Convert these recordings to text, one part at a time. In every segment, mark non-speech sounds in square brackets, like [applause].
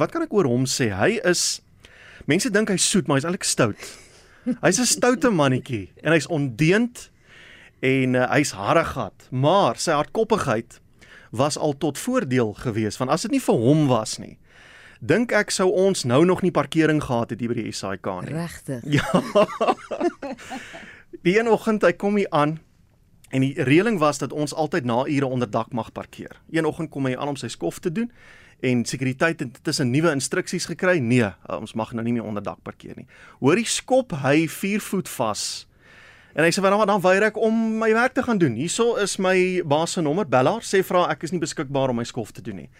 wat kan ek oor hom sê? Hy is mense dink hy's soet, maar hy's eintlik stout. Hy's 'n stoute mannetjie en hy's ondeend en uh, hy's harregat, maar sy hardkoppigheid was al tot voordeel gewees want as dit nie vir hom was nie dink ek sou ons nou nog nie parkering gehad het hier by die SAIK nie. Regtig. Ja. [laughs] die een oggend hy kom hier aan en die reëling was dat ons altyd na ure onder dak mag parkeer. Een oggend kom hy aan om sy skof te doen en sekuriteit het tussen nuwe instruksies gekry. Nee, ons mag nou nie meer onder dak parkeer nie. Hoor die skop hy 4 voet vas. En hy sê dan dan weier ek om my werk te gaan doen. Hierso is my baas se nommer. Bellaar sê vra ek is nie beskikbaar om my skof te doen nie.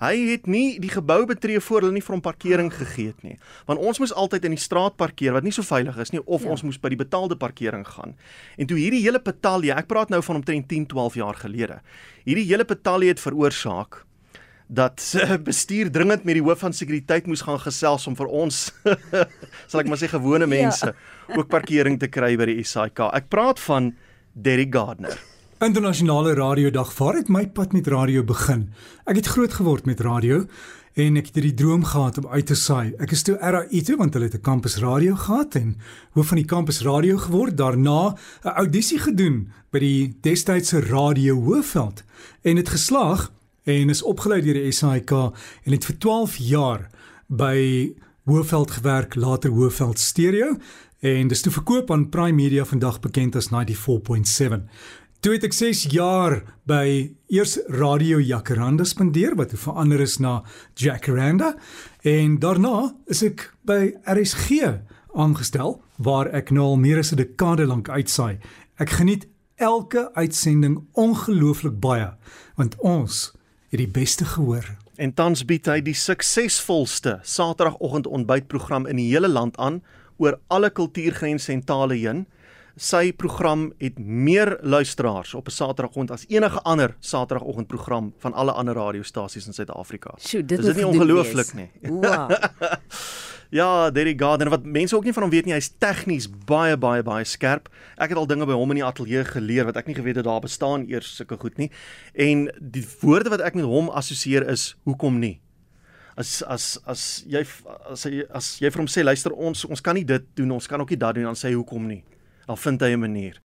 Hy het nie die gebou betree voor hulle nie vir hom parkering gegee het nie. Want ons moes altyd in die straat parkeer wat nie so veilig is nie of ja. ons moes by die betaalde parkering gaan. En toe hierdie hele betalje, ek praat nou van omtrent 10, 12 jaar gelede. Hierdie hele betalje het veroorsaak dat [laughs] bestuur dringend met die hoof van sekuriteit moes gaan gesels om vir ons [laughs] sal ek maar sê gewone ja. mense ja. ook parkering te kry by die SAIK. Ek praat van Derry Gardner. Internasionale radiodag vaar het my pad met radio begin. Ek het groot geword met radio en ek het hierdie droom gehad om uit te saai. Ek is toe RAI toe want hulle het 'n kampus radio gehad en hoof van die kampus radio geword. Daarna 'n audisie gedoen by die destydse Radio Hoëveld en het geslaag en is opgelei deur die SAIK en het vir 12 jaar by Hoëveld gewerk, later Hoëveld Stereo en dis toe verkoop aan Prime Media vandag bekend as 94.7. Toe het ek 6 jaar by eers Radio Jacaranda spandeer wat verander is na Jacaranda en daarna is ek by RSG aangestel waar ek nou al meer as 'n dekade lank uitsaai. Ek geniet elke uitsending ongelooflik baie want ons het die beste gehoor. En tans bied hy die suksesvolste Saterdagoggend ontbytprogram in die hele land aan oor alle kultuurgrense en tale heen. Sy program het meer luisteraars op 'n Saterdagoggend as enige ander Saterdagoggendprogram van alle ander radiostasies in Suid-Afrika. Dit is dit nie ongelooflik nie. Wow. [laughs] [laughs] ja, Derry Gardner wat mense ook nie van hom weet nie, hy's tegnies baie baie baie skerp. Ek het al dinge by hom in die ateljee geleer wat ek nie geweet het daar bestaan eers sulke goed nie. En die woorde wat ek met hom assosieer is hoekom nie? as as as jy as jy as jy vir hom sê luister ons ons kan nie dit doen ons kan ook nie dat doen dan sê hy hoekom nie dan vind hy 'n manier.